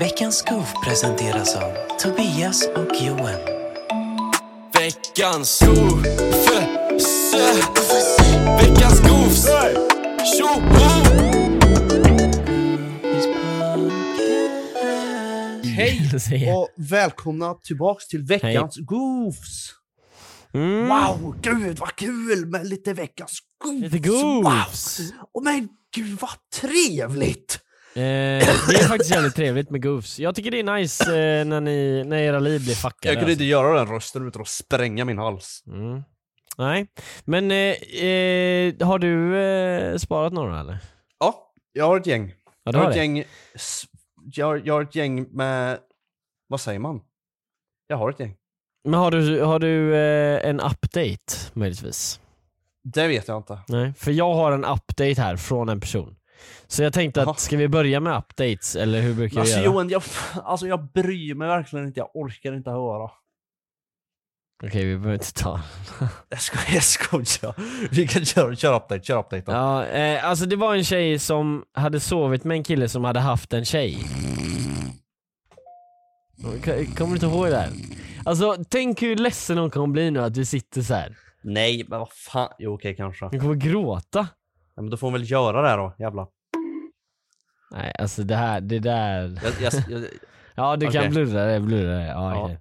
Veckans Skov presenteras av Tobias och Johan. Veckans skov, Veckans skovs! Hej och välkomna tillbaks till veckans Goofs! Mm. Wow, gud vad kul med lite veckans Goofs! Lite goofs. Wow. Och men gud vad trevligt! Eh, det är faktiskt jävligt trevligt med goofs. Jag tycker det är nice eh, när, ni, när era liv blir fuckade. Jag kunde alltså. inte göra den rösten utan att spränga min hals. Mm. Nej, men eh, eh, har du eh, sparat några eller? Ja, jag har ett gäng. Ja, jag, har ett gäng jag, har, jag har ett gäng med... Vad säger man? Jag har ett gäng. Men har du, har du eh, en update möjligtvis? Det vet jag inte. Nej, för jag har en update här från en person. Så jag tänkte att, ska vi börja med updates eller hur brukar Alltså vi göra? Johan, jag, alltså jag bryr mig verkligen inte. Jag orkar inte höra. Okej, vi behöver inte ta Jag skojar, jag skojar. Vi kan köra, köra update, kör update då. Ja, eh, alltså det var en tjej som hade sovit med en kille som hade haft en tjej. Kommer du inte ihåg det här? Alltså tänk hur ledsen hon kommer bli nu att du sitter så här. Nej, men vad fan. Jo okej kanske. Hon kommer gråta. Ja, men då får hon väl göra det då, jävla. Nej alltså det här, det där. Jag, jag, jag, Ja du Okej. kan blurra det, blurra det. Ja, Ja. okej.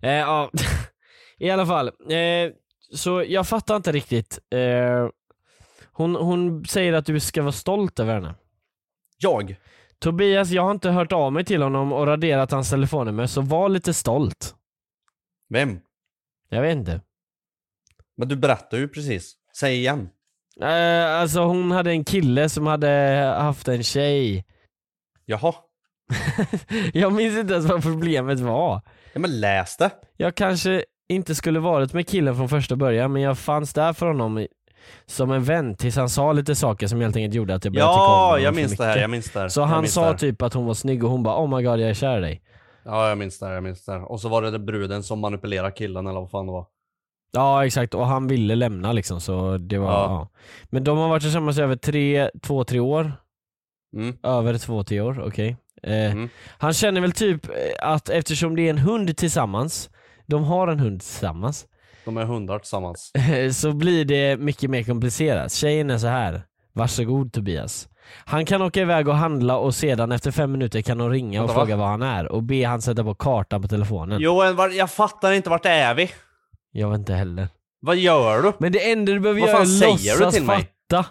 Eh, ja. I alla fall. Eh, så jag fattar inte riktigt. Eh, hon, hon säger att du ska vara stolt över henne. jag? Tobias, jag har inte hört av mig till honom och raderat hans telefonnummer, så var lite stolt. Vem? Jag vet inte. Men du berättade ju precis. Säg igen. Eh, alltså hon hade en kille som hade haft en tjej. Jaha. jag minns inte ens vad problemet var. Ja men läs det. Jag kanske inte skulle varit med killen från första början, men jag fanns där för honom i- som en vän tills han sa lite saker som helt enkelt gjorde att jag började tycka om Ja, honom jag för minns det här, mycket. jag minns det här. Så jag han minns sa här. typ att hon var snygg och hon bara oh my god jag är kär i dig. Ja jag minns det, här, jag minns det. här. Och så var det bruden som manipulerade killen eller vad fan det var. Ja exakt, och han ville lämna liksom så det var, Ja. ja. Men de har varit tillsammans över tre, två, tre år. Mm. Över två, tre år, okej. Eh, Mm. Han känner väl typ eh, att eftersom det är en hund tillsammans, de har en hund tillsammans, De är hundar tillsammans. så blir det mycket mer komplicerat. Tjejen är så här. varsågod Tobias. Han kan åka iväg och handla och sedan efter fem minuter kan hon ringa och Vänta, va? fråga var han är och be han sätta på kartan på telefonen. Var- jag fattar inte vart är vi? Jag vet inte heller. Vad gör du? Men det enda du behöver Vad göra fan är säger du låtsas till mig? fatta.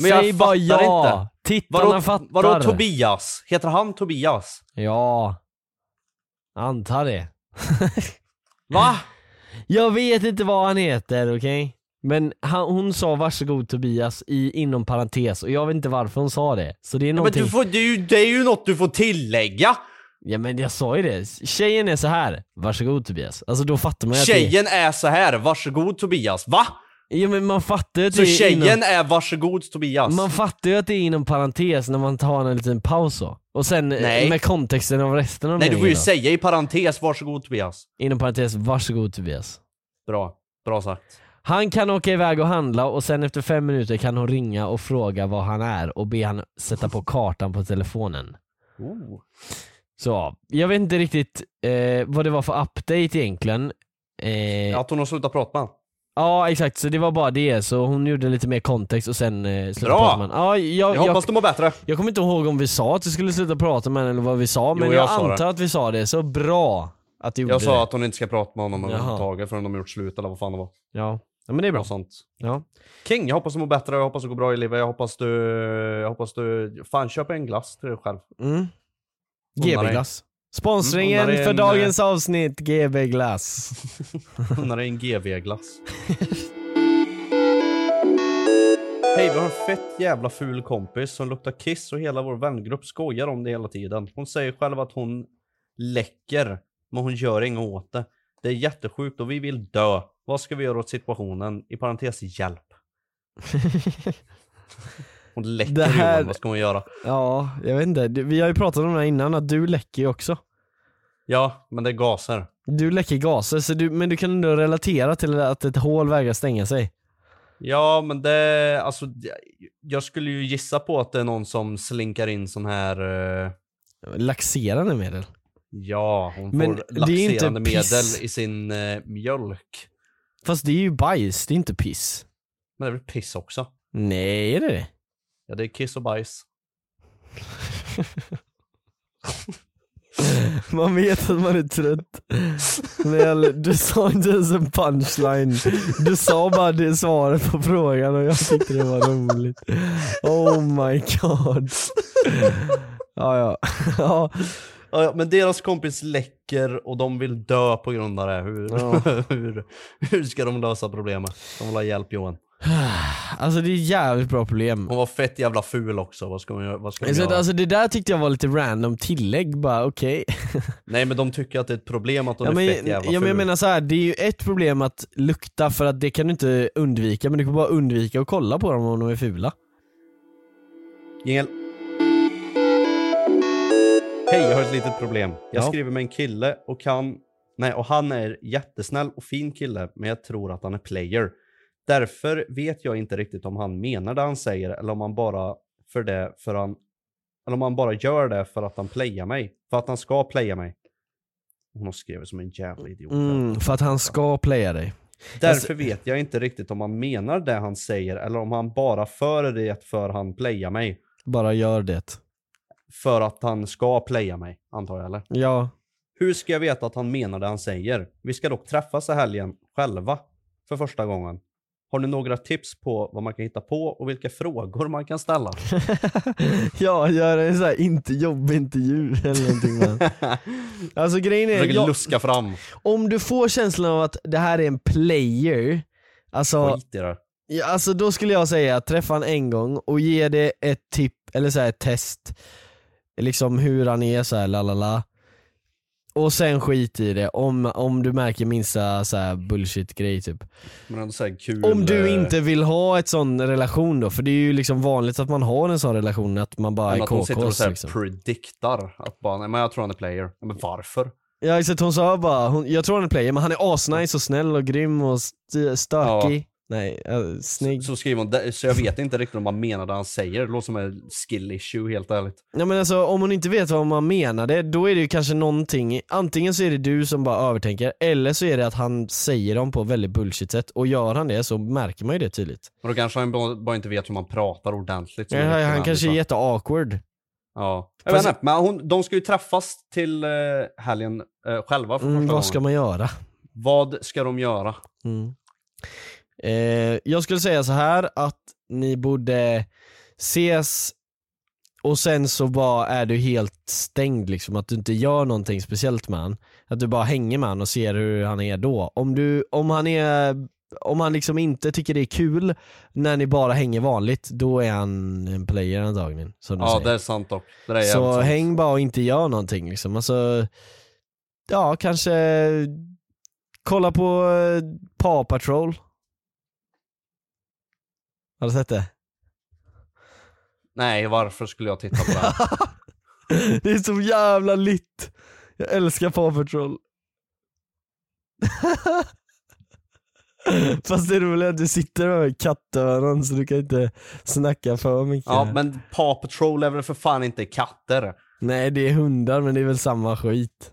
Men jag Säg bara fattar ja. inte. Tittarna Vadå, fattar. vadå Tobias? Heter han Tobias? Ja. Antar det. Va? Jag vet inte vad han heter, okej? Men han, hon sa varsågod Tobias i, inom parentes och jag vet inte varför hon sa det. Så det är Ja, men någonting... du får, det, är ju, det är ju något du får tillägga! Ja men jag sa ju det, tjejen är så här. varsågod Tobias. Alltså då fattar man ju att det... Tjejen är så här. varsågod Tobias. Va? Jo men man fattar ju att Så det är tjejen inom, är varsågod Tobias. Man fattar ju att det är inom parentes när man tar en liten paus så. Och sen eh, Nej. med kontexten av resten av Nej du får ju då. säga i parentes varsågod Tobias. Inom parentes, varsågod Tobias. Bra, bra sagt. Han kan åka iväg och handla och sen efter fem minuter kan hon ringa och fråga var han är och be han sätta på kartan på telefonen. Oh. Så, jag vet inte riktigt eh, vad det var för update egentligen. Eh, Att hon har slutat prata med. Ja exakt, så det var bara det, så hon gjorde lite mer kontext och sen eh, slutade prata med. Ja, jag, Jag hoppas du mår bättre. jag kommer inte ihåg om vi sa att vi skulle sluta prata med henne eller vad vi sa, men jag jag, sa det. antar att vi sa det, så bra att du gjorde Jag sa det. att hon inte ska prata med honom överhuvudtaget förrän de har gjort slut eller vad fan det var. Ja. ja, men det är bra. Sånt. Ja. King, jag hoppas du mår bättre, jag hoppas det går bra i livet, jag hoppas du... Jag hoppas du... Fan, köp en glass till dig själv. Mm. Unna dig. GB-glass. Sponsringen Mm, för en, dagens avsnitt, GB-glass. Unna dig en GV-glass. Hej, vi har en fett jävla ful kompis som luktar kiss och hela vår vängrupp skojar om det hela tiden. Hon säger själv att hon läcker, men hon gör inget åt det. Det är jättesjukt och vi vill dö. Vad ska vi göra åt situationen? I parentes, hjälp. Hon läcker Det här- Johan, vad ska hon göra? ja, jag vet inte. Vi har ju pratat om det här innan, att du läcker ju också. Ja, men det är gaser. Du läcker gaser, så du, men du kan ändå relatera till att ett hål vägrar stänga sig. Ja, men det, alltså, jag skulle ju gissa på att det är någon som slinkar in sån här eh, Laxerande medel. Ja, hon Men får laxerande medel i sin eh, mjölk. Fast det är ju bajs, det är inte piss. Men det är väl piss också? Nej, är det det? Ja, det är kiss och bajs. Man vet att man är trött. Men jag- Du sa inte ens en punchline. Du sa bara det svaret på frågan och jag tyckte det var roligt. Oh my god. Ja, ja. ja. Ja, ja, men deras kompis läcker och de vill dö på grund av det. Hur, Ja. hur, hur ska de lösa problemet? De vill ha hjälp Johan. Alltså det är jävligt bra problem. Hon var fett jävla ful också, vad ska, man, göra- vad ska de Så, att, göra? alltså det där tyckte jag var lite random tillägg bara, okej. Nej men de tycker att det är ett problem att hon Ja, är men, fett jävla ja, ful. men jag menar så här, det är ju ett problem att lukta för att det kan du inte undvika, men du kan bara undvika att kolla på dem om de är fula. Jingel. Hej, jag har ett litet problem. Jag Ja. skriver med en kille och kan... Nej, och han är jättesnäll och fin kille, men jag tror att han är player. Därför vet jag inte riktigt om han menar det han säger eller om han bara för det för han... Eller om han bara gör det för att han playar mig. För att han ska playa mig. Hon har skrivit som en jävla idiot. Mm, för att han ska playa dig. Därför vet jag inte riktigt om han menar det han säger eller om han bara för det för han playar mig. Bara gör det. För att han ska playa mig, antar jag eller? Ja. Hur ska jag veta att han menar det han säger? Vi ska dock träffas i helgen själva för första gången. Har ni några tips på vad man kan hitta på och vilka frågor man kan ställa? ja, gör en sån här inte jobbintervju eller någonting man. Alltså grejen är, jag, luska fram. om du får känslan av att det här är en player, alltså, Skit i ja, alltså då skulle jag säga träffa han en gång och ge det ett tipp, eller så här, ett test, liksom hur han är så här, lalala. Och sen skit i det om, om du märker minsta så bullshit grej typ. Kul. Om du eh, inte vill ha ett sån relation då, för det är ju liksom vanligt att man har en sån relation att man bara men är att hon sitter och KKs liksom. prediktar. Att bara, nej men jag tror han är player. Ja, Men varför? Ja exakt, hon sa bara, hon, jag tror han är player men han är asnice och snäll och grym och st- stökig. Nej, äh, snygg. Så skriver hon, så jag vet inte riktigt om han menar det han säger. Det låter som en skill issue helt ärligt. Ja men alltså om hon inte vet vad man menade, då är det ju kanske någonting, antingen så är det du som bara övertänker, eller så är det att han säger dem på väldigt bullshit sätt, och gör han det så märker man ju det tydligt. Men då kanske han bara inte vet hur man pratar ordentligt. Ja, han man, kanske är liksom. jätte-awkward. Ja. Jag vet inte, men hon, de ska ju träffas till eh, helgen eh, själva för Mm, vad ska gången. man göra? Vad ska de göra? Mm. Eh, jag skulle säga så här att ni borde ses och sen så bara är du helt stängd liksom, att du inte gör någonting speciellt med han. Att du bara hänger med han och ser hur han är då. Om, du, om han är om han liksom inte tycker det är kul när ni bara hänger vanligt, då är han en player antagligen. Som du Ja, säger. det är sant dock. Det är Så sant. häng bara och inte gör någonting liksom. Alltså, ja kanske kolla på eh, Paw Patrol. Har du sett det? Nej, varför skulle jag titta på det här? Det är så jävla litt. Jag älskar Paw Patrol. Fast det roliga är att du sitter med kattöron så du kan inte snacka för mycket. Ja, men Paw Patrol är väl för fan inte katter? Nej det är hundar men det är väl samma skit.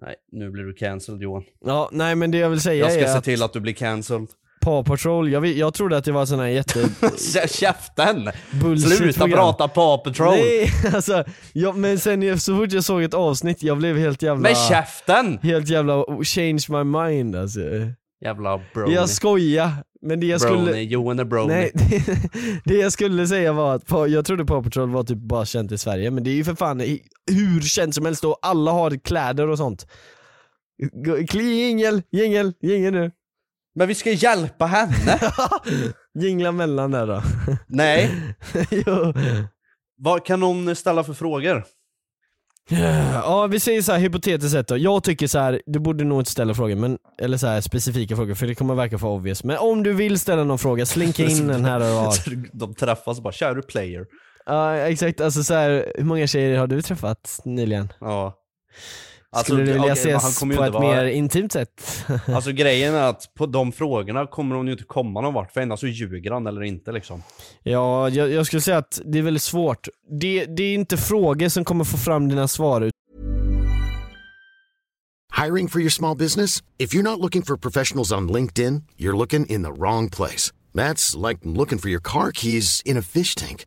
Nej, nu blir du cancelled Johan. Ja, nej men det jag vill säga Jag ska är se att till att du blir cancelled. Paw Patrol, jag, vet- jag trodde att det var sån här jätte... Kä- Käften! Sluta prata Paw Patrol! Nej, alltså, ja, men sen jag- så fort jag såg ett avsnitt, jag blev helt jävla... Men käften! Helt jävla change my mind alltså. Jävla brony. Jag skojar, men det jag brony. skulle... Johan är brony. Nej, det, det jag skulle säga var att jag trodde Paw Patrol var typ bara känt i Sverige, men det är ju för fan hur känt som helst och alla har kläder och sånt. Gå- Jingel, jingel, jingel nu. Men vi ska hjälpa henne! Jingla mellan där då. Nej. jo. Vad kan hon ställa för frågor? Ja vi säger så här hypotetiskt sett då, jag tycker så här, du borde nog inte ställa frågor, men, eller så här specifika frågor för det kommer verka för obvious. Men om du vill ställa någon fråga, slinka in den här och var. De träffas och bara är du player?' Ja exakt, alltså så här, hur många tjejer har du träffat nyligen? Ja. Skulle du vilja han ses på inte ett vara- mer intimt sätt? Alltså grejen är att på de frågorna kommer hon ju inte komma någon vart, för ändå så ljuger han eller inte liksom. Ja, jag, jag skulle säga att det är väldigt svårt. Det, det är inte frågor som kommer få fram dina svar. Hiring for your small business? If you're not looking for professionals on LinkedIn, you're looking in the wrong place. That's like looking for your car keys in a fish tank.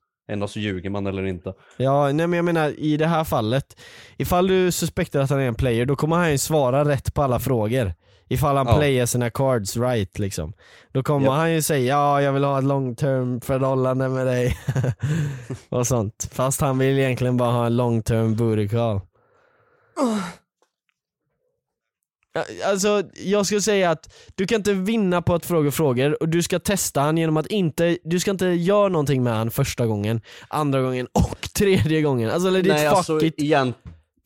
Ändå så ljuger man eller inte. Ja, nej men jag menar i det här fallet, ifall du suspektar att han är en player, då kommer han ju svara rätt på alla frågor. Ifall han Ja. playar sina cards right liksom. Då kommer Japp. han ju säga ja, jag vill ha ett long term förhållande med dig. och sånt. Fast han vill egentligen bara ha en long term booty call. Alltså, jag skulle säga att du kan inte vinna på att fråga frågor och du ska testa han genom att inte, du ska inte göra någonting med han första gången, andra gången och tredje gången. Alltså legit Nej, fuck alltså, it. igen,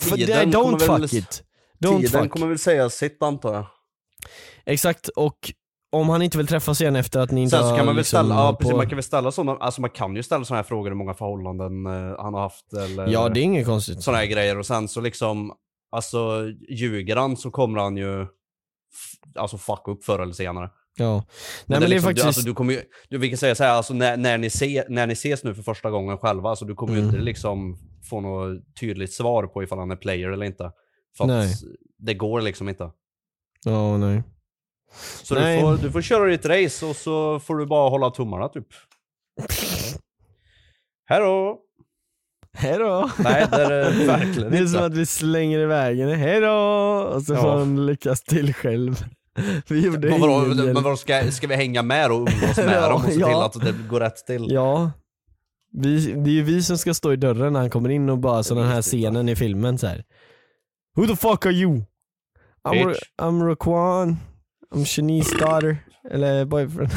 För, tiden nej, don't fuck väl- it. Don't Tiden fuck. kommer väl säga sitt antar jag. Exakt, och om han inte vill träffas igen efter att ni inte Sen så har kan man väl liksom ställa, ja, precis, på- man kan väl ställa sådana, alltså man kan ju ställa sådana här frågor hur många förhållanden eh, han har haft eller Ja det är inget konstigt. sådana här grejer och sen så liksom, alltså ljuger han så kommer han ju alltså fucka upp förr eller senare. Ja. Nej men, det det är liksom, faktiskt... du, alltså, du kommer ju, du, vi kan säga så här, alltså när, när, ni se, när ni ses nu för första gången själva, alltså du kommer ju Mm. inte liksom få något tydligt svar på ifall han är player eller inte. För att Nej. det går liksom inte. Ja, nej. Så Nej. du får, du får köra ditt race och så får du bara hålla tummarna typ. Hejdå! Hejdå! Nej, det är det verkligen Det är som att vi slänger iväg henne, hejdå! Och så Ja. får hon lyckas till själv. Vi gjorde Men vadå, ingen men vadå ska, ska vi hänga med och umgås med Ja, dem och se ja. till att det går rätt till? Ja. Vi, det är ju vi som ska stå i dörren när han kommer in och bara så den här scenen i filmen så här. Who the fuck are you? I'm, Bitch. I'm Raquan, I'm Shanice daughter, eller boyfriend.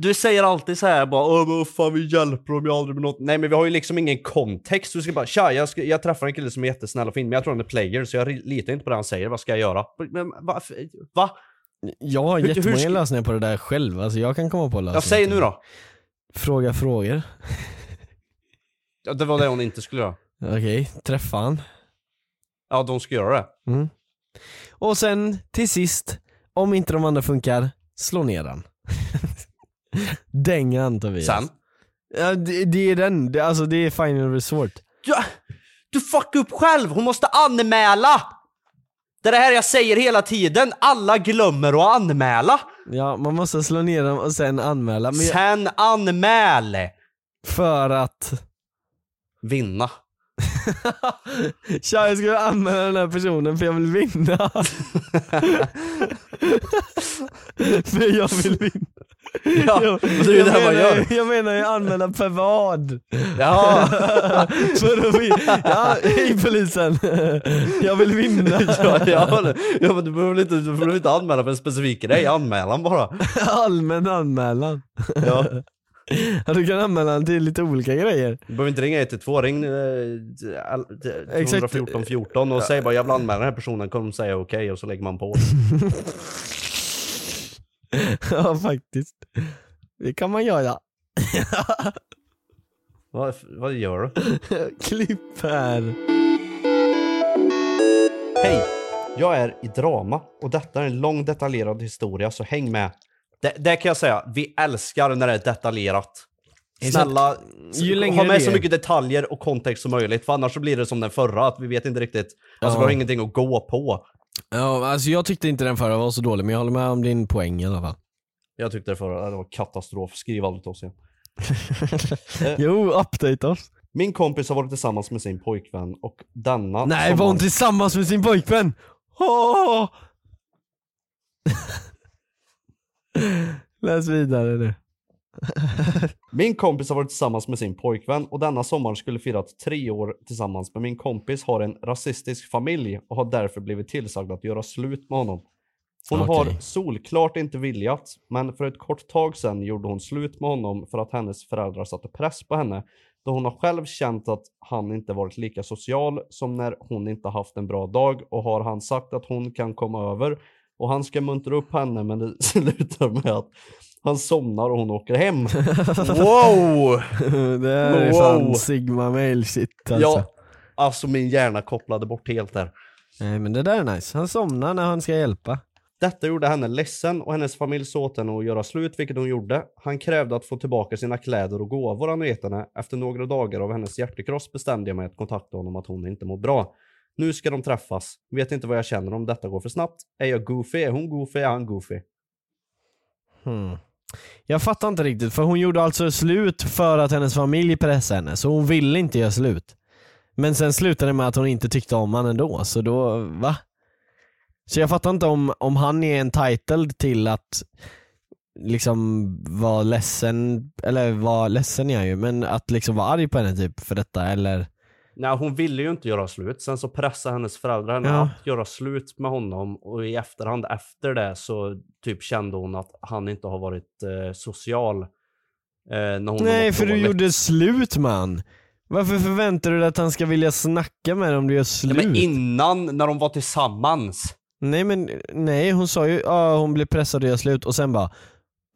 Du säger alltid så här bara Åh men fan vi hjälper dem, jag har aldrig med något. Nej men vi har ju liksom ingen kontext. Du ska bara tja, jag, ska, jag träffar en kille som är jättesnäll och fin, men jag tror han är player så jag litar inte på det han säger, vad ska jag göra? Men varför? Va? Jag har Hur- hur jättemånga ska- lösningar på det där själv, alltså jag kan komma på lösningar. Jag säger nu då. Fråga frågor. Ja, det var det hon inte skulle göra. Okej, träffa han. Ja, de ska göra det. Mm. Och sen till sist, om inte de andra funkar, slå ner han. Dängan Tobias. Sen? Ja, det, det är den, det, alltså det är Final Resort. Du, du fuckar upp själv, hon måste anmäla! Det är det här jag säger hela tiden, alla glömmer att anmäla. Ja, man måste slå ner dem och sen anmäla. Men jag, Sen anmäl! för att... Vinna. Tja, jag ska anmäla den här personen för jag vill vinna. för jag vill vinna. Ja, jag, det är det jag, man menar, gör. jag menar ju anmäla per vad. Ja. för att. Ja, hej polisen. jag vill vinna. ja, ja, ja, men du behöver inte, du behöver inte anmäla för en specifik grej, anmälan bara. Allmän anmälan. Ja. Ja, du kan anmäla den till lite olika grejer. Du behöver inte ringa 112, ring eh, all- t- 214 14 och säg bara jag vill anmäla den här personen, kommer de säga okej och så lägger man på. ja, faktiskt. Det kan man göra. vad, vad gör du? Klipp här. Hej! Jag är i drama och detta är en lång detaljerad historia så häng med. Det, det kan jag säga, vi älskar när det är detaljerat. Snälla, ha med så mycket detaljer och kontext som möjligt för annars så blir det som den förra, att vi vet inte riktigt, alltså Ja. vi har ingenting att gå på. Ja, alltså jag tyckte inte den förra var så dålig men jag håller med om din poäng i alla fall. Jag tyckte det förra det var katastrof, skriv aldrig till oss igen. Eh, Jo, update oss. Min kompis har varit tillsammans med sin pojkvän och denna Nej, var hon tillsammans med sin pojkvän? Åh! Läs vidare nu. Min kompis har varit tillsammans med sin pojkvän och denna sommar skulle firat tre år tillsammans men min kompis har en rasistisk familj och har därför blivit tillsagd att göra slut med honom. Hon Okej. har solklart inte viljat, men för ett kort tag sedan gjorde hon slut med honom för att hennes föräldrar satte press på henne då hon har själv känt att han inte varit lika social som när hon inte haft en bra dag och har han sagt att hon kan komma över och han ska muntra upp henne men det slutar med att han somnar och hon åker hem. Wow! det här är Wow. fan sigma mail shit alltså. Ja, alltså min hjärna kopplade bort helt där. Nej men det där är nice, han somnar när han ska hjälpa. Detta gjorde henne ledsen och hennes familj sa åt henne att göra slut, vilket hon gjorde. Han krävde att få tillbaka sina kläder och gåvor han gett henne. Efter några dagar av hennes hjärtekross bestämde jag mig att kontakta honom att hon inte mår bra. Nu ska de träffas. Vet inte vad jag känner om detta går för snabbt. Är jag goofy? Är hon goofy? Är han goofy? Hmm. Jag fattar inte riktigt, för hon gjorde alltså slut för att hennes familj pressade henne, så hon ville inte göra slut. Men sen slutade det med att hon inte tyckte om honom ändå, så då, va? Så jag fattar inte om, om han är entitled till att liksom vara ledsen, eller vara ledsen är jag ju, men att liksom vara arg på henne typ för detta eller? Nej, hon ville ju inte göra slut. Sen så pressade hennes föräldrar henne Ja. att göra slut med honom och i efterhand efter det så typ kände hon att han inte har varit eh, social. Eh, när hon Nej för du gjorde slut man. Varför förväntar du dig att han ska vilja snacka med dig om du gör Ja, slut? men innan, när de var tillsammans. Nej men nej hon sa ju ja hon blev pressad att göra slut och sen bara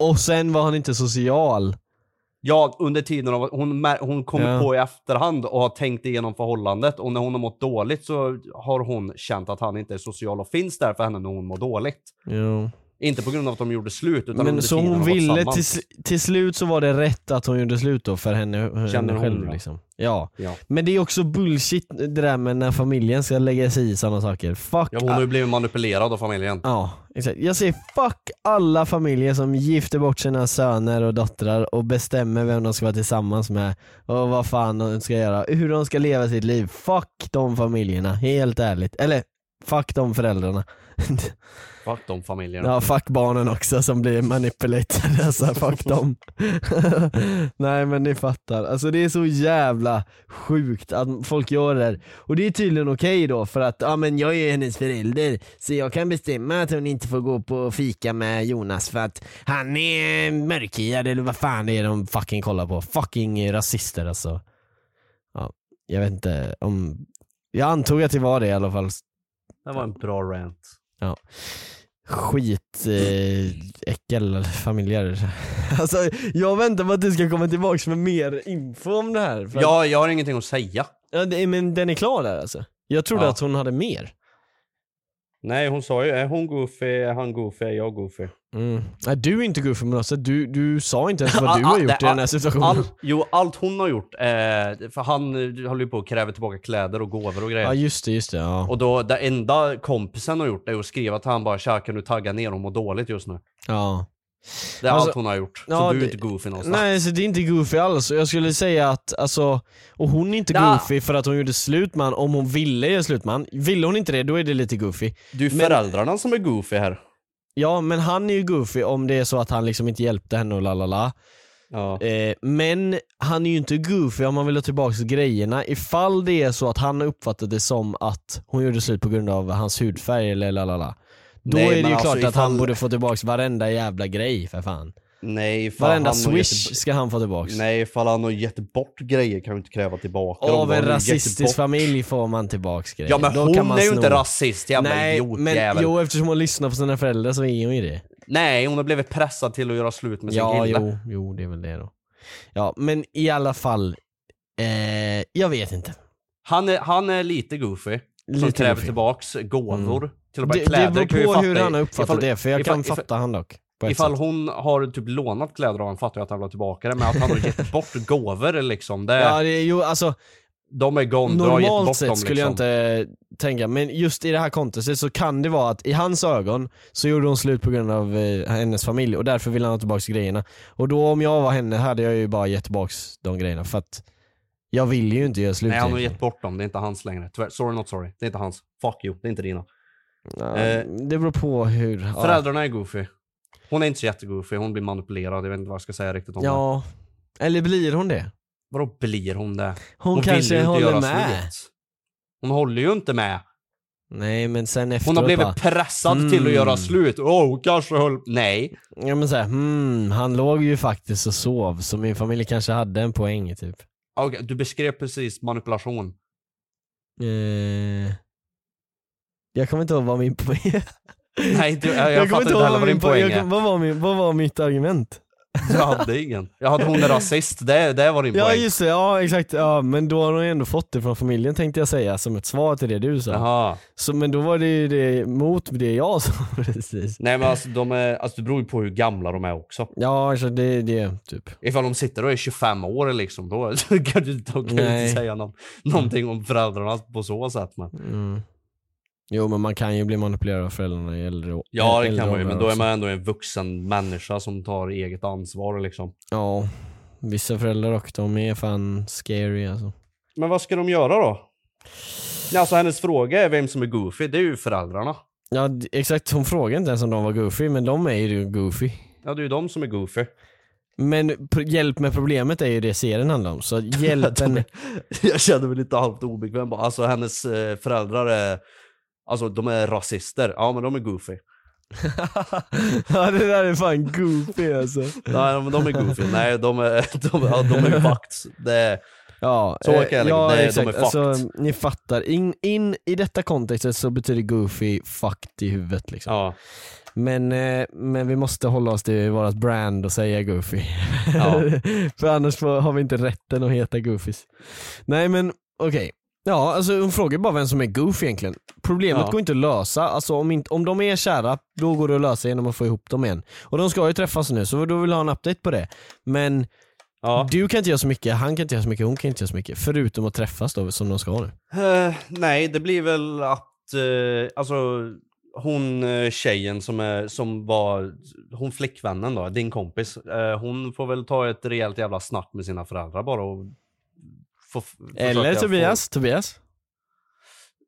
och sen var han inte social. Ja, under tiden av, hon, hon kommer Ja. på i efterhand och har tänkt igenom förhållandet och när hon har mått dåligt så har hon känt att han inte är social och finns där för henne när hon mår dåligt. Jo. Inte på grund av att de gjorde slut utan Men så hon ville till, till slut så var det rätt att hon gjorde slut då för henne, henne Känner hon, själv ja. liksom. Ja. Ja. Men det är också bullshit det där med när familjen ska lägga sig i sådana saker. Fuck Ja, hon har ju blivit manipulerad av familjen. Ja, exakt. Jag säger fuck alla familjer som gifter bort sina söner och döttrar och bestämmer vem de ska vara tillsammans med och vad fan de ska göra, hur de ska leva sitt liv. Fuck de familjerna, helt ärligt. Eller fuck de föräldrarna. Fuck de familjerna. Ja, fuck barnen också som blir manipulated, alltså fuck dem. Nej men ni fattar, alltså det är så jävla sjukt att folk gör det här. Och det är tydligen okej då för att, ja men jag är hennes förälder så jag kan bestämma att hon inte får gå på fika med Jonas för att han är mörkhyad eller vad fan det är de fucking kollar på. Fucking rasister alltså. Ja, jag vet inte om, jag antog att det var det i alla fall. Det var en bra rant. Ja. Skit, eh, äckel familjer. Alltså jag väntar på att du ska komma tillbaks med mer info om det här. För att- Ja, jag har ingenting att säga. ja det, men den är klar där alltså. Jag trodde Ja. att hon hade mer. Nej, hon sa ju, är hon goofy, är han goofy, är jag goofy? Mm. Nej, du är inte goofy men alltså, du, du sa inte ens vad du har gjort i den här situationen. All, jo, allt hon har gjort, eh, för han eh, håller ju på att kräva tillbaka kläder och gåvor och grejer. Ja just det, just det. Ja. Och då, det enda kompisen har gjort är att skriva till han bara “Tja, kan du tagga ner och mår dåligt just nu?” ja. Det är Alltså, allt hon har gjort. Så ja, du är det- inte goofy någonstans. Nej, så det är inte goofy alls. Jag skulle säga att, alltså, och hon är inte Ja. goofy för att hon gjorde slut med om hon ville göra slut med. Ville hon inte det, då är det lite goofy. Det är Men- föräldrarna som är goofy här. Ja, men han är ju goofy om det är så att han liksom inte hjälpte henne och lalala. Ja. Eh, men han är ju inte goofy om man vill ha tillbaka grejerna ifall det är så att han har uppfattat det som att hon gjorde slut på grund av hans hudfärg eller lalala. Då Nej, är det ju alltså klart att han ifall- borde få tillbaka varenda jävla grej för fan. Nej, fan, Varenda swish gett- ska han få tillbaks. Nej, ifall han har gett bort grejer kan vi inte kräva tillbaka. Av en rasistisk familj får man tillbaks grejer. Ja men Då hon kan man är ju inte rasist, jävla Nej, men idiotjävel. jo eftersom hon lyssnar på sina föräldrar så är hon ju det. Nej, hon har blivit pressad till att göra slut med sin Ja, kille. jo, jo, det är väl det då. Ja, men i alla fall, eh, jag vet inte. Han är, han är lite goofy. Som Lite kräver tillbaks gåvor. Mm. Till och med Det, kläder det beror kan jag ju på hur han har uppfattat ifall- det, för jag ifall- kan ifall- fatta han dock. Ifall sätt. hon har typ lånat kläder av honom fattar jag att han vill ha tillbaka det, men att han har gett bort gåvor liksom, det, Ja, det är ju alltså, de är gone, du har gett normalt bort sett dem skulle liksom. jag inte tänka, men just i det här kontextet så kan det vara att i hans ögon så gjorde hon slut på grund av eh, hennes familj och därför vill han ha tillbaka grejerna. Och då om jag var henne hade jag ju bara gett tillbaks de grejerna för att jag vill ju inte göra slut Nej, han har gett bort dem, det är inte hans längre. Tyvärr, sorry not sorry. Det är inte hans. Fuck you, det är inte dina. Ja, Eh, det beror på hur... Ja. Föräldrarna är goofy. Hon är inte så jättegoofy, hon blir manipulerad, jag vet inte vad jag ska säga riktigt om det. Ja, eller blir hon det? Vadå blir hon det? Hon, vill kanske ju inte håller med. slut. Hon håller ju inte med. Nej men sen efteråt Hon har blivit bara, pressad mm. till att göra slut. Åh, hon kanske höll... Nej. Ja men såhär, hmm, han låg ju faktiskt och sov så min familj kanske hade en poäng typ. Okej, du beskrev precis manipulation. Eh, jag kommer inte ihåg vad min poäng Nej, du, jag, jag, fattar inte heller vad din poäng är. vad, var min, vad var mitt argument? Jag hade ingen. Jag hade hon är rasist, det, det var din Ja poäng. just det, ja exakt, ja, men då har hon ändå fått det från familjen tänkte jag säga som ett svar till det du sa. Jaha. Så, men då var det ju det mot det jag sa precis. Nej men alltså, de är, alltså det beror ju på hur gamla de är också. Ja alltså det, det typ. Ifall de sitter och är 25 år liksom, då kan du, då kan du Nej. inte säga någon, någonting om föräldrarna på så sätt. Men. Mm. Jo men man kan ju bli manipulerad av föräldrarna i äldre å- Ja det äldre kan man ju, men då är man ändå en vuxen människa som tar eget ansvar liksom. Ja, vissa föräldrar och de är fan scary alltså. Men vad ska de göra då? Alltså hennes fråga är vem som är goofy, det är ju föräldrarna. Ja exakt, hon frågade inte ens om de var goofy, men de är ju goofy. Ja det är ju de som är goofy. Men hjälp med problemet är ju det serien handlar om, så hjälpen... Jag känner mig lite halvt obekväm bara. Alltså hennes eh, föräldrar är, alltså de är rasister. Ja men de är goofy. ja det där är fan goofy alltså. Nej men de är goofy. Nej de är, de, ja, de är fucked. Det är, Ja, Så eh, kan jag lägga- ja det- de är exakt. Alltså, fucked. ni fattar, in, in i detta kontextet så betyder goofy fucked i huvudet liksom. ja. Men, eh, men vi måste hålla oss till vårt brand och säga goofy. Ja. För annars har vi inte rätten att heta goofies. Nej men okej. Ja, alltså hon frågar bara vem som är goofy egentligen. Problemet Ja. går inte att lösa, alltså om, inte, om de är kära, då går det att lösa genom att få ihop dem igen. Och de ska ju träffas nu, så då vill jag ha en update på det. Men Ja. du kan inte göra så mycket, han kan inte göra så mycket, hon kan inte göra så mycket. Förutom att träffas då, som de ska nu. Eh, nej, det blir väl att, eh, alltså hon eh, tjejen som, är, som var, hon flickvännen då, din kompis, hon får väl ta ett rejält jävla snack med sina föräldrar bara och få, Eller Tobias, Tobias. Få,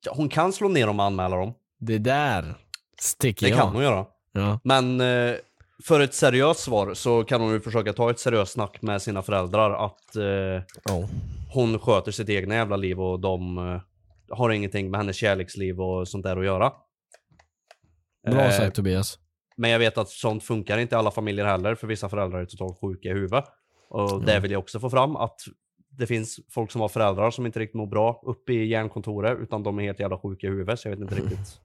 ja, hon kan slå ner dem och anmäla dem. Det där sticker Det jag. kan hon göra. Ja. Men eh, för ett seriöst svar så kan hon ju försöka ta ett seriöst snack med sina föräldrar att eh, Ja. hon sköter sitt egna jävla liv och de eh, har ingenting med hennes kärleksliv och sånt där att göra. Bra Eh, sagt Tobias. Men jag vet att sånt funkar inte i alla familjer heller, för vissa föräldrar är totalt sjuka i huvudet. Och det vill jag också få fram, att det finns folk som har föräldrar som inte riktigt mår bra uppe i hjärnkontoret, utan de är helt jävla sjuka i huvudet, så jag vet inte riktigt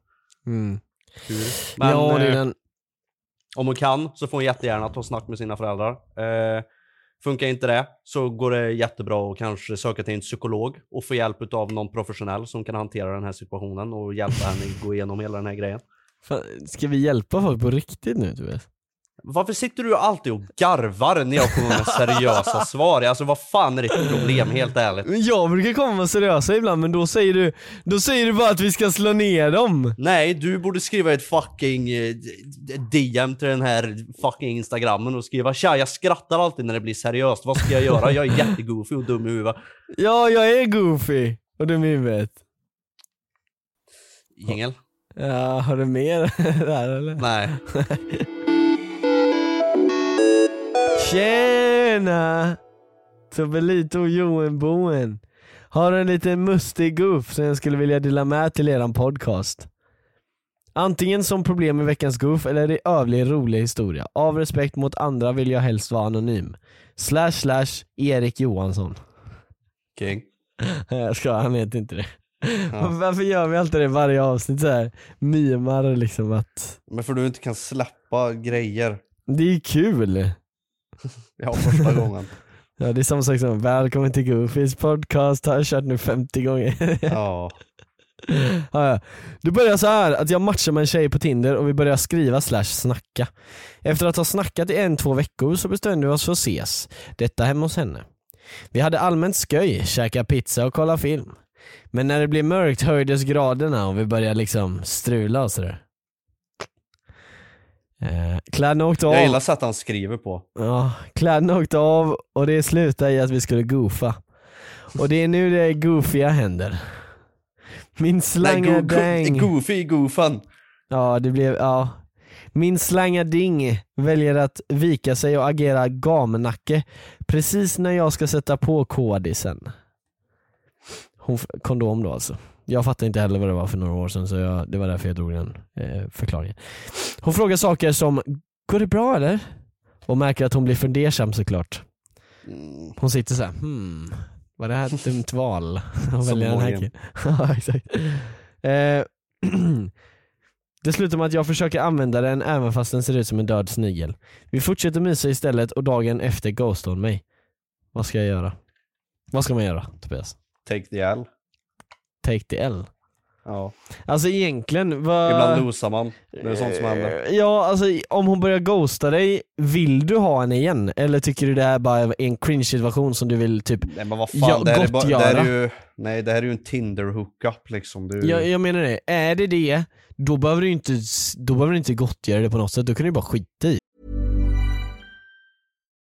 Mm. hur. Men ja, det är eh, den... om hon kan så får hon jättegärna ta snack med sina föräldrar. Eh, Funkar inte det så går det jättebra att kanske söka till en psykolog och få hjälp av någon professionell som kan hantera den här situationen och hjälpa henne gå igenom hela den här grejen. Fan, ska vi hjälpa folk på riktigt nu Tobias? Varför sitter du alltid och garvar när jag kommer med seriösa svar? Alltså vad fan är ditt problem helt ärligt? Jag brukar komma med seriösa ibland men då säger du, då säger du bara att vi ska slå ner dem. Nej, du borde skriva ett fucking eh, DM till den här fucking instagrammen och skriva Tja, jag skrattar alltid när det blir seriöst, vad ska jag göra? Jag är jättegoofy och dum i huvudet. Ja, jag är goofy och dum i huvudet. Jingel? Ja, har du mer där eller? Nej. Tjena! Tobelito och Johan Boen. Har en liten mustig goof som jag skulle vilja dela med till eran podcast. Antingen som problem med veckans goof eller i övrig rolig historia. Av respekt mot andra vill jag helst vara anonym. Slash slash Erik Johansson. King. Jag ska, han heter inte det. Ja. Varför gör vi alltid det i varje avsnitt så här? Mimar liksom att Men för du inte kan släppa grejer. det är kul. Ja, första gången. Ja det är samma sak som välkommen till Goofys podcast, har jag kört nu 50 gånger. Ja. ja, ja. Det börjar så här att jag matchar med en tjej på Tinder och vi börjar skriva slash snacka. Efter att ha snackat i en, två veckor så bestämde vi oss för att ses. Detta hemma hos henne. Vi hade allmänt sköj, käka pizza och kolla film. Men när det blev mörkt höjdes graderna och vi började liksom strula och sådär. Eh, kläderna åkte av. Jag gillar sättet han skriver på. Ja, kläderna åkte av och det slutade i att vi skulle goofa. Och det är nu det goofiga händer. Min Nej, slanga go- goofy i goofen. Ja, det blev, ja. Min slanga ding väljer att vika sig och agera gamnacke precis när jag ska sätta på kodisen. Hon, kondom då alltså. Jag fattar inte heller vad det var för några år sedan så jag, det var därför jag drog den eh, förklaringen. Hon frågar saker som, går det bra eller? Och märker att hon blir fundersam såklart. Hon sitter så här, hmm, var det här ett dumt val? Den här Morgan. killen. ja, exakt. Eh, det slutar med att jag försöker använda den även fast den ser ut som en död snigel. Vi fortsätter mysa istället och dagen efter ghostar hon mig. Vad ska jag göra? Vad ska man göra Tobias? Take the L. Take the L. Ja. Alltså egentligen, vad... Ibland losar man. Det är sånt som händer. Eh, Ja, alltså om hon börjar ghosta dig, vill du ha henne igen? Eller tycker du det är bara en cringe situation som du vill typ Nej men vad fan, ja, det, här är bara, det här är ju, nej det här är ju en Tinder hookup liksom. Du, Jag, jag menar det, är det det, då behöver du inte, då behöver du inte gottgöra det på något sätt, då kan du bara skita i.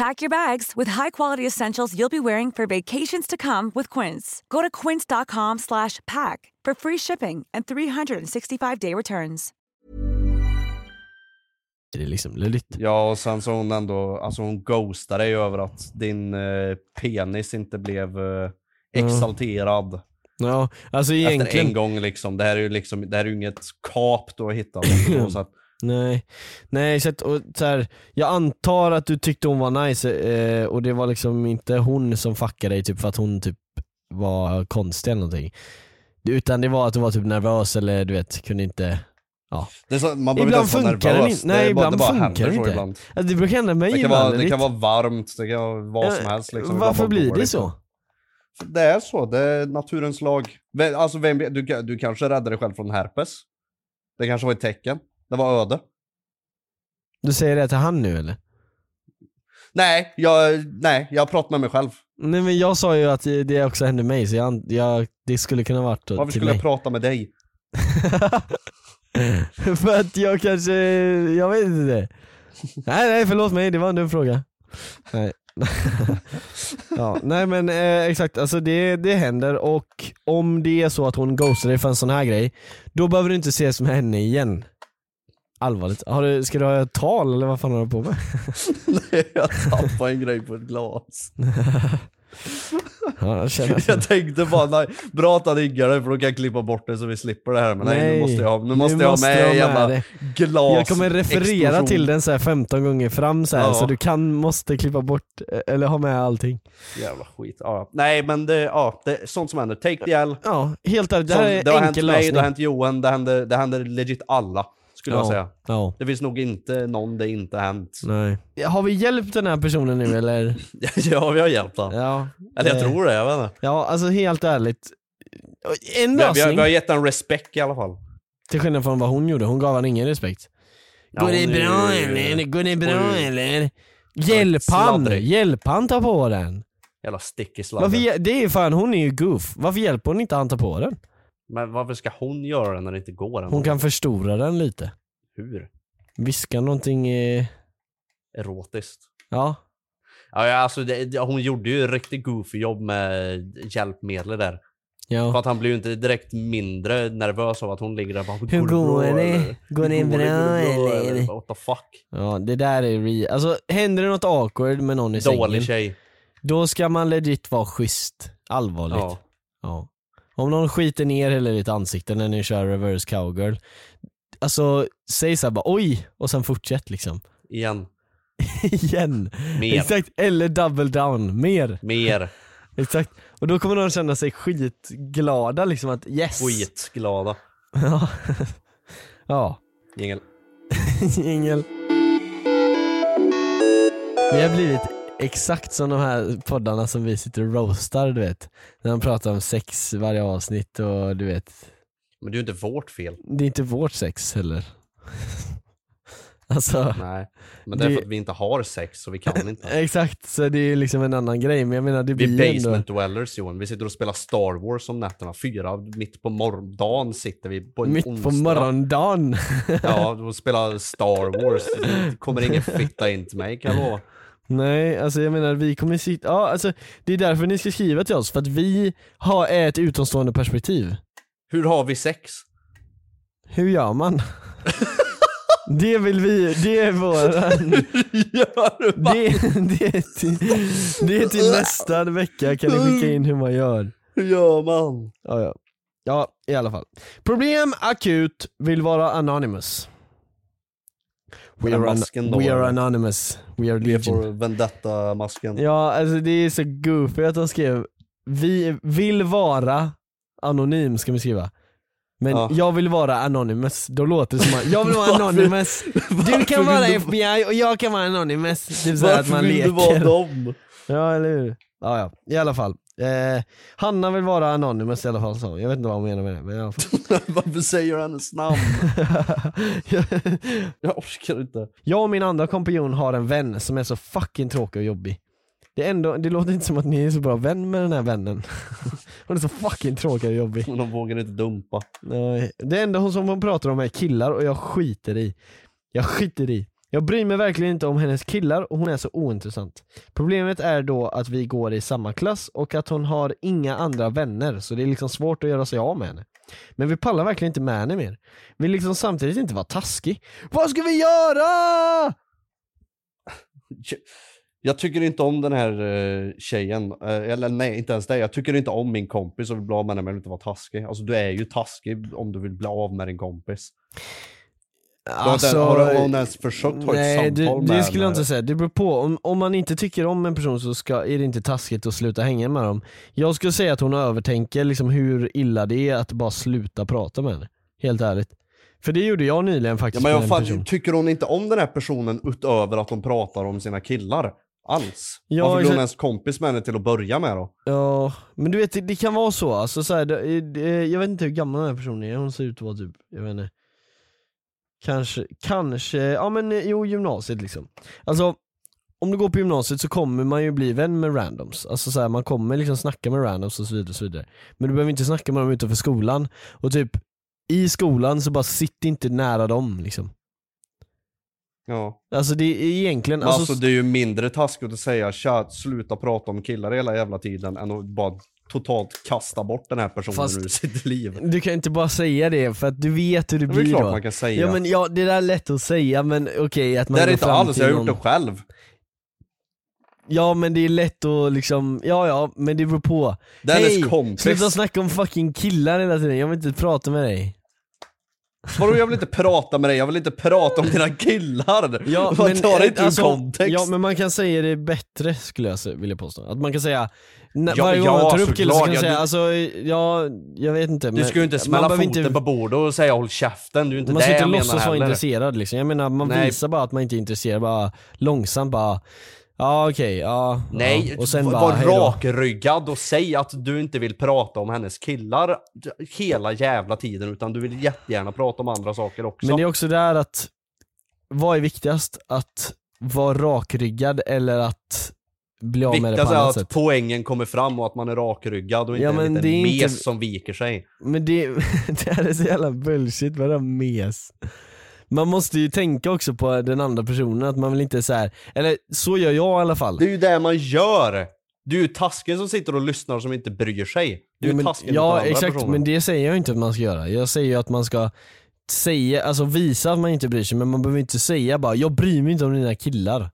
Pack your bags with high-quality essentials you'll be wearing for vacations to come with Quince. Go to quince.com slash pack for free shipping and 365-day returns. Det är liksom löjligt. Ja och sen så hon ändå, alltså hon ghostar dig över att din eh, penis inte blev eh, exalterad. Ja, alltså Efter egentligen... en gång liksom. Det här är ju liksom, det här är ju inget kap du har hittat. så att, Nej, nej så, att, och, så här, jag antar att du tyckte hon var nice eh, och det var liksom inte hon som fuckade dig typ för att hon typ var konstig eller någonting. Utan det var att du var typ nervös eller du vet, kunde inte Ja. Det så, man behöver ibland inte ens vara funkar den nervös. inte. Nej, det bara, ibland det bara funkar den så inte. ibland. Alltså, det brukar hända mig Det kan, vara, det kan vara varmt, det kan vara vad som Ja, helst. Liksom. Varför blir det så? För Det är så, det är naturens lag. Alltså, vem, du, du kanske räddade dig själv från herpes. Det kanske var ett tecken. Det var öde. Du säger det till han nu eller? Nej, jag, nej, jag pratar med mig själv. Nej men jag sa ju att det också hände mig så jag, jag, det skulle kunna varit Varför till skulle mig. jag prata med dig? För att jag kanske, jag vet inte. Nej nej förlåt mig, det var en dum fråga. Nej. ja, nej men eh, exakt, alltså det, det händer och om det är så att hon ghostar dig för en sån här grej, då behöver du inte ses med henne igen. Allvarligt. Har du, ska du ha ett tal eller vad fan har du på med? Nej, jag tappade en grej på ett glas. ja, jag, känner jag tänkte bara, nej, bra att han diggar det för då kan jag klippa bort det så vi slipper det här. Men nej, nu måste jag ha, nu måste jag ha med en jävla det. glas Jag kommer referera explosion. till den så här 15 gånger fram så, här, Ja. så du kan, måste klippa bort, eller ha med allting. Jävla skit. Ja. Nej men det, ja, det är sånt som händer. Take the L. Ja, helt ärligt, det här är det har hänt enkel mig, lösning. det har hänt Johan, det händer, det händer legit alla. Skulle jag Ja, säga. ja. Det finns nog inte någon det inte hänt. Nej. Har vi hjälpt den här personen nu eller? ja, vi har hjälpt honom. Ja. Eller jag eh, tror det, jag vet inte. Ja, alltså helt ärligt. En Vi, har- vi, lösning, har, vi har gett en respekt i alla fall. till skillnad från vad hon gjorde, hon gav han ingen respekt. Ja, Går det bra eller? Går det bra är ju- eller? Hjälp han! Hjälp han ta på den! Jävla sticky sladder. Varför, hj- det är fan, hon är ju goof. Varför hjälper hon inte han ta på den? Men varför ska hon göra det när det inte går? Hon kan förstora den lite. Hur? Viska någonting, eh, Erotiskt. ja. Ja, alltså det, hon gjorde ju riktigt goofy jobb med hjälpmedel där. För ja. att han blir ju inte direkt mindre nervös av att hon ligger där och bara Hur går bra, det? eller? Går det bra, Går det eller? What the fuck? Ja, det där är re... Alltså händer det något awkward med någon i Dålig sängen, tjej. då ska man legit vara schysst. Allvarligt. Ja. Ja. Om någon skiter ner hela ditt ansikte när ni kör reverse cowgirl, alltså säg såhär bara oj och sen fortsätt liksom. Igen. Igen. Mer. Exakt, eller double down, mer. Mer. Exakt. Och då kommer de känna sig skitglada liksom att yes. Skitglada. Ja. ja. Jingel. Jingel. Vi har blivit exakt som de här poddarna som vi sitter och roastar du vet. När de pratar om sex varje avsnitt och du vet. Men det är ju inte vårt fel. Det är inte vårt sex heller. alltså. Nej. Men det är för att vi inte har sex så vi kan inte. Exakt, så det är liksom en annan grej men jag menar det Vi blir är ju basement ändå dwellers Johan. Vi sitter och spelar Star Wars om nätterna. Fyra mitt på morgondagen sitter vi på en mitt onsdag. på morgondagen. Ja, och spelar Star Wars. Det kommer ingen fitta in till mig kan jag lova. Nej, alltså jag menar vi kommer sitta, ja alltså det är därför ni ska skriva till oss, för att vi har ett utomstående perspektiv. Hur har vi sex? Hur gör man? det vill vi, det är våran... det, det, är till, det är till nästa vecka kan ni skicka in hur man gör. Hur gör man? Ja, ja. ja i alla fall. Problem akut, vill vara anonymous. We are, masken an, då, we are anonymous, we are Vi legion. får vendetta-masken. Ja, alltså det är så goofy att de skrev Vi vill vara anonym ska vi skriva Men Ja. jag vill vara anonymous, då låter det som att jag vill vara Varför- anonymous Du varför kan vara du- FBI och jag kan vara anonymous Typ så här att Varför man vill leker du vara dem? Ja eller hur? Ja, ja. i alla fall eh, Hanna vill vara anonymous i alla fall så. jag vet inte vad hon menar med det men i alla fall Varför säger du hennes namn? Jag orkar inte. Jag och min andra kompanjon har en vän som är så fucking tråkig och jobbig det, är ändå, det låter inte som att ni är så bra vän med den här vännen Hon är så fucking tråkig och jobbig Men de vågar inte dumpa. Nej, det enda hon som hon pratar om är killar och jag skiter i. Jag skiter i. Jag bryr mig verkligen inte om hennes killar och hon är så ointressant. Problemet är då att vi går i samma klass och att hon har inga andra vänner så det är liksom svårt att göra sig av med henne. Men vi pallar verkligen inte med henne mer. Vill liksom samtidigt inte vara taskig. Vad ska vi göra? Jag tycker inte om den här uh, tjejen, eh, eller nej inte ens det. Jag tycker inte om min kompis och vill bli av med henne men jag vill inte vara taskig. Alltså du är ju taskig om du vill bli av med din kompis. Du har du- ens försökt ha ett samtal det, med det skulle jag inte säga. Det beror på. Om, om man inte tycker om en person så ska, är det inte taskigt att sluta hänga med dem. Jag skulle säga att hon övertänker liksom hur illa det är att bara sluta prata med henne. Helt ärligt. För det gjorde jag nyligen Ja, faktiskt men med jag fan, tycker hon inte om den här personen utöver att hon pratar om sina killar? Alls? Ja, Varför blir hon ens kompis med henne till att börja med då? Ja, men du vet det, det kan vara så. Alltså, så här, det, det, jag vet inte hur gammal den här personen är. Hon ser ut att vara typ, jag vet inte. Kanske, kanske, ja men eh, jo gymnasiet liksom. Alltså om du går på gymnasiet så kommer man ju bli vän med randoms. Alltså så här, man kommer liksom snacka med randoms och så vidare och så vidare. Men du behöver inte snacka med dem utanför skolan. Och typ i skolan så bara sitt inte nära dem liksom. Ja. Alltså det är egentligen, alltså, alltså, det är ju mindre taskigt att säga tja, sluta prata om killar hela jävla tiden än att bara totalt kasta bort den här personen Fast- ur sitt liv. du kan inte bara säga det för att du vet hur det Det är väl blir klart då. man kan säga. Ja men ja, det där är lätt att säga men okej att man det är inte alls, jag har gjort det själv. Ja men det är lätt att liksom, ja ja men det beror på. Det är hennes Hej! kompis. Sluta snacka om fucking killar hela tiden, jag vill inte prata med dig. Vadå jag vill inte prata med dig, jag vill inte prata om dina killar! Ja, Man men, tar det eh, inte ur alltså, kontext. Ja men man kan säga det bättre skulle jag vilja påstå. Att man kan säga, n- Ja, varje gång ja, man tar upp killar så kan man ja, säga, du- alltså ja, jag vet inte. Du ska ju inte smälla foten på bordet och säga håll käften, det är inte Man ska inte jag låtsas vara intresserad liksom. Jag menar man Nej. visar bara att man inte är intresserad, bara långsamt bara Ja okej, ja. Nej, ja. och sen var rakryggad och säg att du inte vill prata om hennes killar hela jävla tiden utan du vill jättegärna prata om andra saker också. Men det är också där att, vad är viktigast? Att vara rakryggad eller att bli av med det på annat att sätt? poängen kommer fram och att man är rakryggad och inte Ja, en men liten det är mes inte- som viker sig. Men det, det här är så jävla bullshit, vadå mes? Man måste ju tänka också på den andra personen, att man vill inte så här, eller så gör jag i alla fall. Det är ju det man gör! Du är ju tasken som sitter och lyssnar och som inte bryr sig. Du är Ja, ju tasken ja andra exakt, personen. men det säger jag inte att man ska göra. Jag säger ju att man ska säga, alltså visa att man inte bryr sig, men man behöver inte säga bara 'Jag bryr mig inte om dina killar'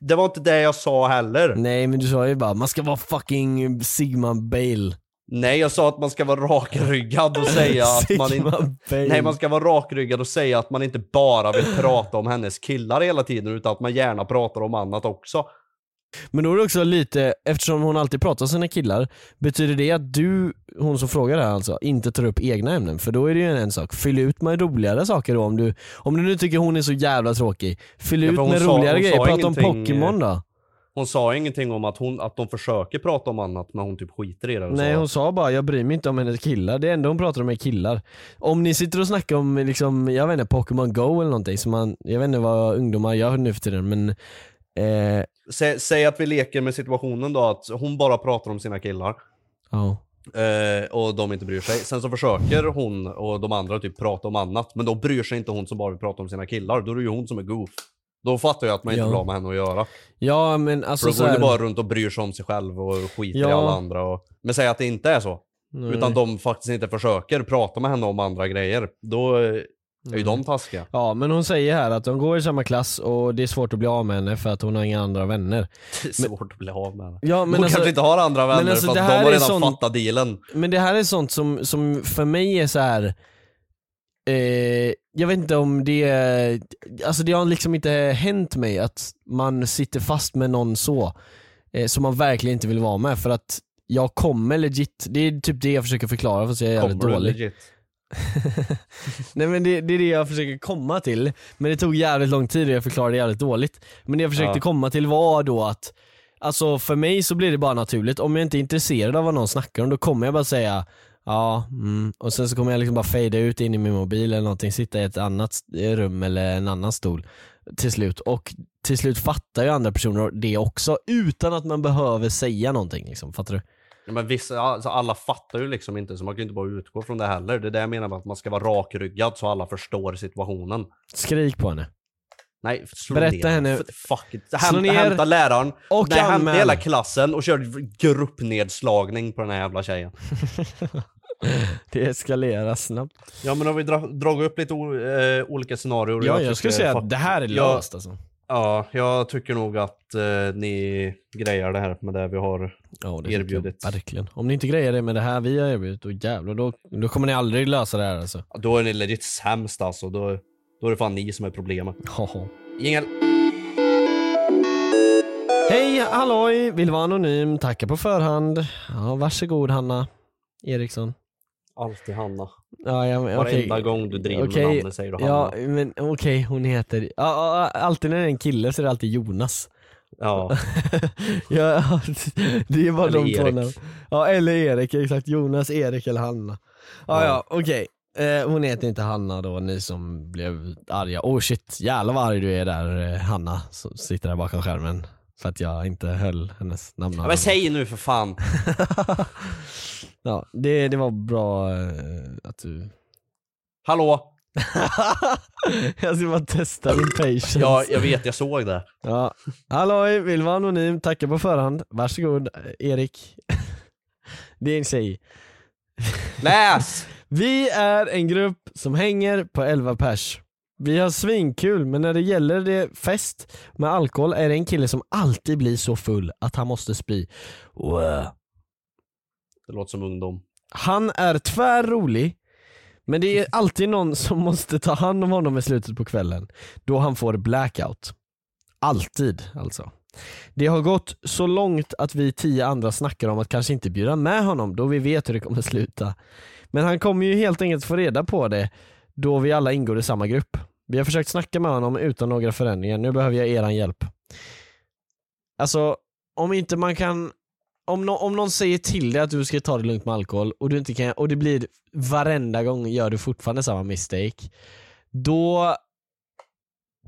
Det var inte det jag sa heller. Nej men du sa ju bara 'Man ska vara fucking Sigma Bale' Nej, jag sa att man ska vara rakryggad och säga att man inte... Nej, man ska vara rakryggad och säga att man inte bara vill prata om hennes killar hela tiden, utan att man gärna pratar om annat också. Men då är det också lite, eftersom hon alltid pratar om sina killar, betyder det att du, hon som frågar det här alltså, inte tar upp egna ämnen? För då är det ju en, sak, fyll ut med roligare saker då om du, om du nu tycker hon är så jävla tråkig, fyll Ja, ut med sa- roligare grejer, prata om Pokémon då? Hon sa ingenting om att, hon, att de försöker prata om annat, men hon typ skiter i det. Nej så. hon sa bara jag bryr mig inte om hennes killar, det enda hon pratar om är killar. Om ni sitter och snackar om liksom, jag vet inte, Pokémon Go eller någonting, som man, jag vet inte vad ungdomar gör nu för tiden men eh, Sä, säg att vi leker med situationen då, att hon bara pratar om sina killar. ja. Eh, och de inte bryr sig. Sen så försöker hon och de andra typ prata om annat, men då bryr sig inte hon som bara vill prata om sina killar. Då är det ju hon som är goof. Då fattar jag att man inte Ja. vill ha med henne att göra. Ja men alltså För då så går hon här, bara runt och bryr sig om sig själv och skiter i Ja. alla andra. Och... Men säg att det inte är så. Nej. Utan de faktiskt inte försöker prata med henne om andra grejer. Då eh, är ju de taskiga. Ja men hon säger här att de går i samma klass och det är svårt att bli av med henne för att hon har inga andra vänner. Det är svårt att bli av med henne. Ja, men hon alltså- kanske inte har andra men vänner alltså, för att de har redan sånt- fattat dealen. Men det här är sånt som, som för mig är så här. Eh, jag vet inte om det, alltså det har liksom inte hänt mig att man sitter fast med någon så, eh, som man verkligen inte vill vara med för att jag kommer legit, det är typ det jag försöker förklara fast jag är jävligt dålig. legit? Nej men det, det är det jag försöker komma till, men det tog jävligt lång tid och jag förklarade jävligt dåligt. Men det jag försökte Ja. komma till var då att, alltså för mig så blir det bara naturligt, om jag inte är intresserad av vad någon snackar om då kommer jag bara säga Ja, mm. och sen så kommer jag liksom bara fejda ut in i min mobil eller någonting, sitta i ett annat rum eller en annan stol till slut. Och till slut fattar ju andra personer det också utan att man behöver säga någonting liksom, fattar du? Ja, men vissa, alltså alla fattar ju liksom inte, så man kan ju inte bara utgå från det heller. Det är det jag menar med att man ska vara rakryggad så alla förstår situationen. Skrik på henne. Nej, slå Berätta ner. henne- Fuck it. Slå Hämta, ner hämta läraren, och nej, hämta hela klassen och kör gruppnedslagning på den här jävla tjejen. Det eskalerar snabbt. Ja men har vi dra, dragit upp lite o, eh, olika scenarier. Ja, jag tycker skulle säga att det här är löst alltså. Ja, jag tycker nog att eh, ni grejar det här med det vi har Ja, det erbjudit. Verkligen. Om ni inte grejer det med det här vi har erbjudit, då jävlar, då, då kommer ni aldrig lösa det här alltså. Då är ni legit sämst alltså. Då, då är det fan ni som är problemet. Jaha. Jingel. Hej, halloj, vill vara anonym, tackar på förhand. Ja, varsågod Hanna Eriksson. Alltid Hanna. Ja, ja, men, Varenda okej. gång du driver Okej, med namnet säger du Hanna. Ja, men okej, hon heter, ja, alltid när det är en kille så är det alltid Jonas. Ja. ja, det är bara Eller de två namn. Ja, eller Erik, exakt. Jonas, Erik eller Hanna. Ja, Ja. ja, okej. Eh, hon heter inte Hanna då, ni som blev arga. Oh shit, jävlar vad arg du är där eh, Hanna, som sitter där bakom skärmen. För att jag inte höll hennes namn. ja men säg nu för fan. Ja, det, det var bra eh, att du Hallå? jag ska bara testa din patience. Ja, jag vet, jag såg det. Ja. Halloj, vill vara anonym, tackar på förhand. Varsågod, Erik. Det är en tjej. Läs! Vi är en grupp som hänger på 11 pers. Vi har svinkul, men när det gäller det fest med alkohol är det en kille som alltid blir så full att han måste spy. Wow. Det låter som ungdom. Han är tvärrolig, men det är alltid någon som måste ta hand om honom i slutet på kvällen, då han får blackout. Alltid alltså. Det har gått så långt att vi tio andra snackar om att kanske inte bjuda med honom då vi vet hur det kommer sluta. Men han kommer ju helt enkelt få reda på det då vi alla ingår i samma grupp. Vi har försökt snacka med honom utan några förändringar, nu behöver jag eran hjälp. Alltså, om inte man kan om, no om någon säger till dig att du ska ta det lugnt med alkohol och du inte kan, och det blir varenda gång gör du fortfarande samma mistake, då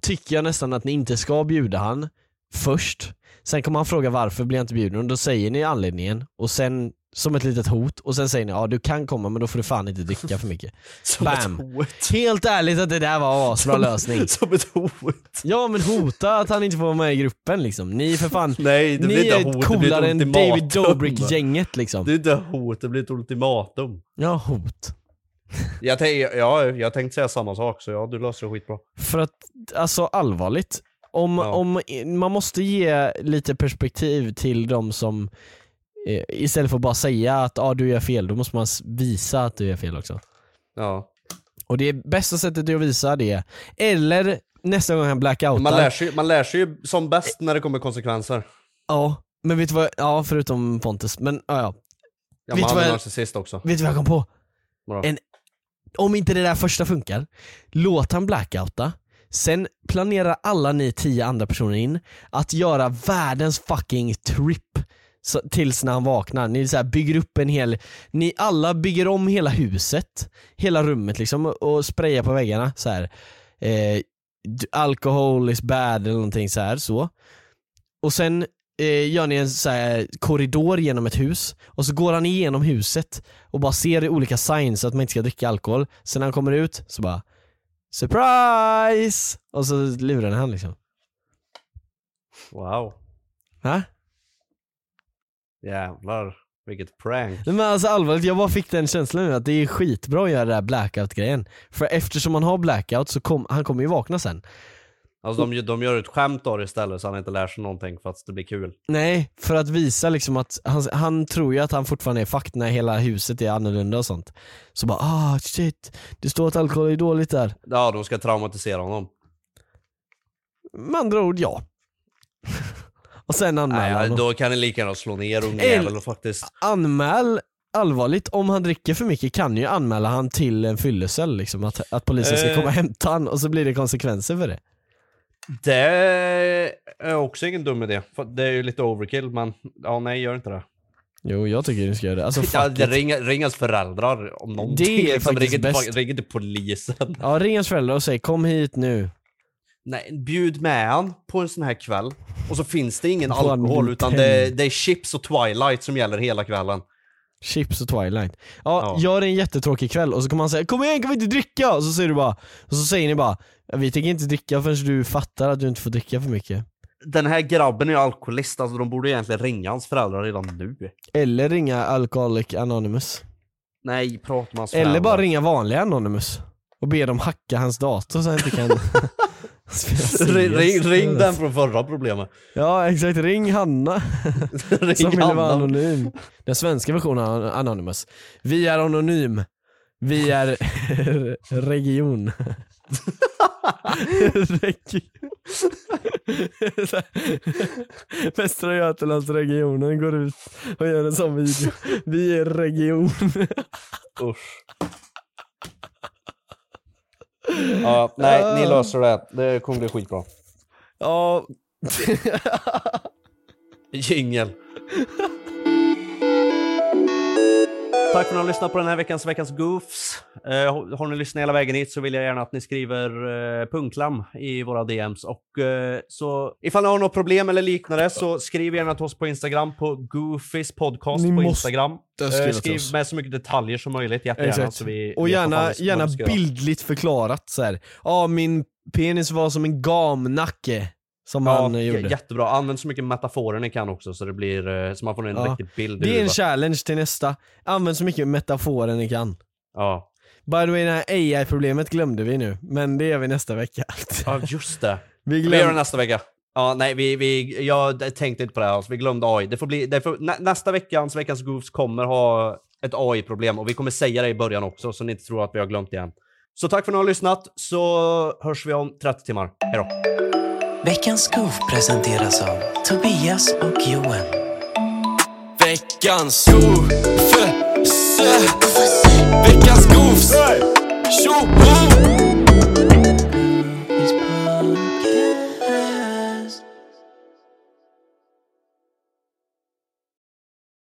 tycker jag nästan att ni inte ska bjuda han först. Sen kommer han fråga varför blir jag inte bjuden och då säger ni anledningen och sen som ett litet hot och sen säger ni ja du kan komma men då får du fan inte dricka för mycket. Som Bam! ett hot. Helt ärligt att det där var en asbra lösning. Som ett hot. Ja men hota att han inte får vara med i gruppen liksom. Ni är för fan, Nej, det ni blir är hot, coolare än. David Dobrik-gänget liksom. Det är inte hot, det blir ett ultimatum. Ja, hot. Jag, tänk, ja, jag tänkte säga samma sak, så ja, du löser det skitbra. För att, alltså allvarligt, om, Ja. om, man måste ge lite perspektiv till de som Istället för att bara säga att ah, du gör fel, då måste man visa att du gör fel också. Ja. Och det bästa sättet är att visa det, eller nästa gång han blackoutar. Man lär, sig, man lär sig ju som bäst när det kommer konsekvenser. Ja, men vet du vad, ja förutom Pontus, men ja, ja. Ja, du vad är narcissist också. Vet du vad jag kom på? En, om inte det där första funkar, låt han blackouta, sen planerar alla ni tio andra personer in att göra världens fucking trip så, tills när han vaknar. Ni så här bygger upp en hel, ni alla bygger om hela huset, hela rummet liksom och sprayar på väggarna så här. Eh, alcohol is bad eller någonting så här så. Och sen eh, gör ni en så här korridor genom ett hus och så går han igenom huset och bara ser olika signs att man inte ska dricka alkohol. Sen när han kommer ut så bara Surprise! Och så lurar han liksom. Wow. Va? Jävlar, vilket prank. Men alltså allvarligt, jag bara fick den känslan nu att det är skitbra att göra det här blackout-grejen. För eftersom han har blackout så kom, han kommer ju vakna sen. Alltså de, de gör ett skämt av det istället så han inte lär sig någonting för att det blir kul. Nej, för att visa liksom att han, han tror ju att han fortfarande är fucked när hela huset är annorlunda och sånt. Så bara ah shit, det står att alkohol är dåligt där. Ja, de ska traumatisera honom. Med andra ord, ja. Och sen anmäla Nej, honom. då kan ni lika gärna slå ner ungjäveln och faktiskt... Anmäl allvarligt, om han dricker för mycket kan ju anmäla han till en fyllecell liksom, att, att polisen ska Eh. komma och hämta han och så blir det konsekvenser för det. Det är också ingen dum idé. Det är ju lite overkill, men ja, nej, gör inte det. Jo, jag tycker du ska göra det. Alltså Ja, ring, ring hans föräldrar om någonting. Det är liksom. faktiskt ring, bäst. ring inte polisen. Ja, ring hans föräldrar och säg kom hit nu. Nej, bjud med han på en sån här kväll. Och så finns det ingen alkohol, utan det, det är chips och Twilight som gäller hela kvällen. Chips och Twilight. Ja, Ja. gör en jättetråkig kväll och så kommer han säga kom igen kan vi inte dricka? Och så säger du bara, och så säger ni bara "Ja, vi tänker inte dricka förrän du fattar att du inte får dricka för mycket. Den här grabben är alkoholist, alltså de borde egentligen ringa hans föräldrar redan nu. Eller ringa Alcoholic Anonymous. Nej, prata med hans Eller föräldrar. bara ringa vanliga Anonymous. Och be dem hacka hans dator så han inte kan ring, ring, ring den från förra problemet. Ja exakt, ring Hanna. Ring som ville vara Hanna. anonym. Den svenska versionen av Anonymous. Vi är anonym. Vi är region. region. Västra Götalandsregionen går ut och gör en sån video. Vi är region. Usch. Ja, nej, ni löser det. Det kommer bli skitbra. Ja. Jingel. Tack för att ni har lyssnat på den här veckans Veckans Goofs. Eh, har- ni lyssnat hela vägen hit så vill jag gärna att ni skriver eh, punklam i våra DMs. Och eh, så ifall ni har något problem eller liknande så skriv gärna till oss på Instagram på Goofys podcast Ni på måste Instagram. skriva Eh, till skriv oss. med så mycket detaljer som möjligt jättegärna. Exakt. Så vi och vet vad fan gärna, vi ska- gärna vad vi ska göra. bildligt förklarat så här. Ja, min penis var som en gamnacke. Som han eh, j- gjorde. Jättebra. Använd så mycket metaforer ni kan också så det blir eh, så man får en Ja. riktig bild. i Det är en huvudet. challenge till nästa. Använd så mycket metaforer ni kan. Ja. By the way, det här AI-problemet glömde vi nu, men det gör vi nästa vecka. Ja, just det. Vi Vi, glöm- gör det nästa vecka. Ja, nej, vi, vi, jag tänkte inte på det här alls. Vi glömde AI. Det får bli, det får, nä, nästa veckans Veckans Goofs kommer ha ett AI-problem och vi kommer säga det i början också så ni inte tror att vi har glömt det igen. Så tack för att ni har lyssnat så hörs vi om 30 timmar. Hej då! Veckans Goof presenteras av Tobias och Johan. Veckans Goofs. Veckans Goofs. Tjoho!